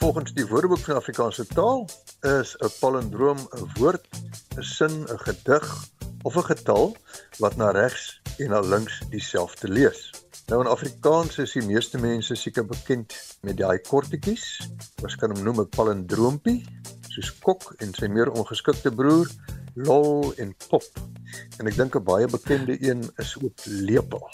Volgens die Woordeboek van Afrikaanse taal is 'n palindroom 'n woord, 'n sin, 'n gedig of 'n getal wat na regs en na links dieselfde lees. Nou in Afrikaans is die meeste mense seker bekend met daai kortetjies. Ons kan hom noem 'n palindroompie, soos Kok en sy meer ongeskikte broer Lol en Pop. En ek dink 'n baie bekende een is ook Lepel.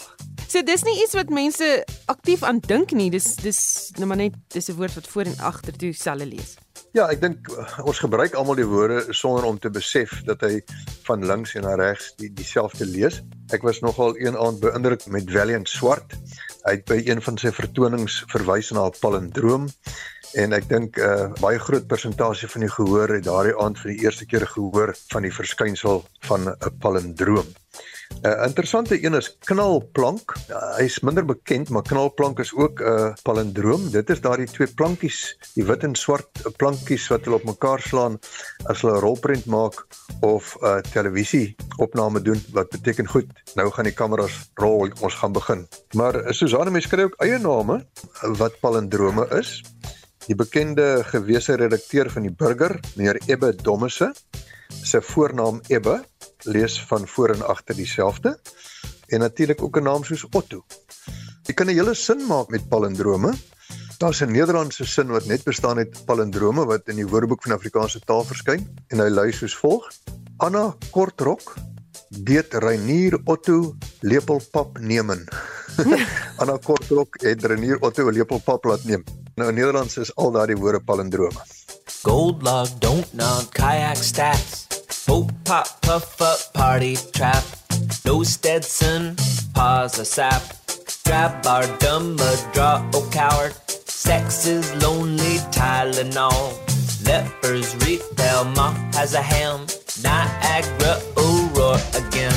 So dis nie iets wat mense aktief aan dink nie. Dis dis nou maar net dis 'n woord wat voor en agter toe sal lees. Ja, ek dink uh, ons gebruik almal die woorde sonder om te besef dat hy van links en na regs die dieselfde lees. Ek was nogal een aand beïndruk met Valiant Swart. Hy het by een van sy vertonings verwys na 'n palindroom en ek dink 'n uh, baie groot persentasie van die gehoor het daardie aand vir die eerste keer gehoor van die verskynsel van 'n palindroom. 'n uh, Interessante een is knalplank. Uh, Hy's minder bekend, maar knalplank is ook 'n uh, palindroom. Dit is daardie twee plankies, die wit en swart plankies wat hulle op mekaar slaan as hulle 'n rolprent maak of 'n uh, televisie opname doen wat beteken goed. Nou gaan die kameras rol, ons gaan begin. Maar uh, Susanne mens kry ook eie name uh, wat palindrome is. Die bekende gewese redakteur van die Burger, meneer Ebbe Dommese, se voornaam Ebbe lees van voor en agter dieselfde en natuurlik ook 'n naam soos Otto. Jy kan 'n hele sin maak met palindrome. Daar's 'n Nederlandse sin wat net bestaan uit palindrome wat in die Woordeboek van Afrikaanse taal verskyn en hy lui soos volg: Anna Kortrok deed Reinier Otto lepelpap nemen. Anna Kortrok het Reinier Otto lepelpap laat neem. Nou in Nederlands is al daardie woorde palindrome. Gold log, don't nod, kayak stats. Hope pop, puff up, party trap. No Stetson, pause a sap. Grab our dumb, draw, oh coward. Sex is lonely, Tylenol. Lepers repel, ma has a ham. Niagara, roar again.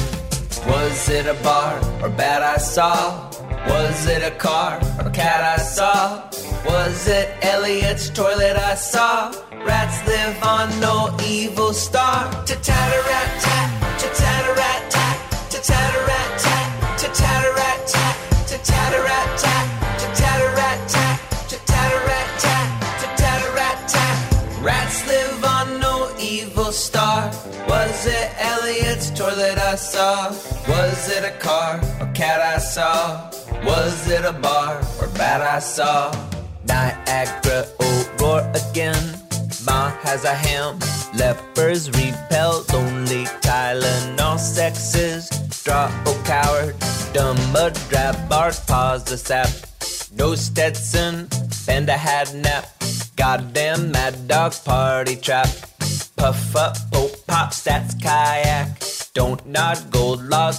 Was it a bar or bat I saw? Was it a car or a cat I saw? Was it Elliot's toilet I saw? Rats live on no evil star. Ta tatter tat, ta tatter tat, ta tatter tat, ta tatter tat, ta tatter tat, ta tatter tat, ta tatter tat, ta tatter tat. Rats live on no evil star. Was it Elliot's toilet I saw? Was it a car or cat I saw? Was it a bar or bat I saw? Niagara, oh, roar again. Ma has a ham. Lepers repel, lonely Tylenol sexes. Draw, oh, coward. Dumb, a drab, bark, pause the sap. No Stetson, Panda had nap. Goddamn mad dog party trap. Puff up, oh, pop, stats, kayak. Don't nod, gold log,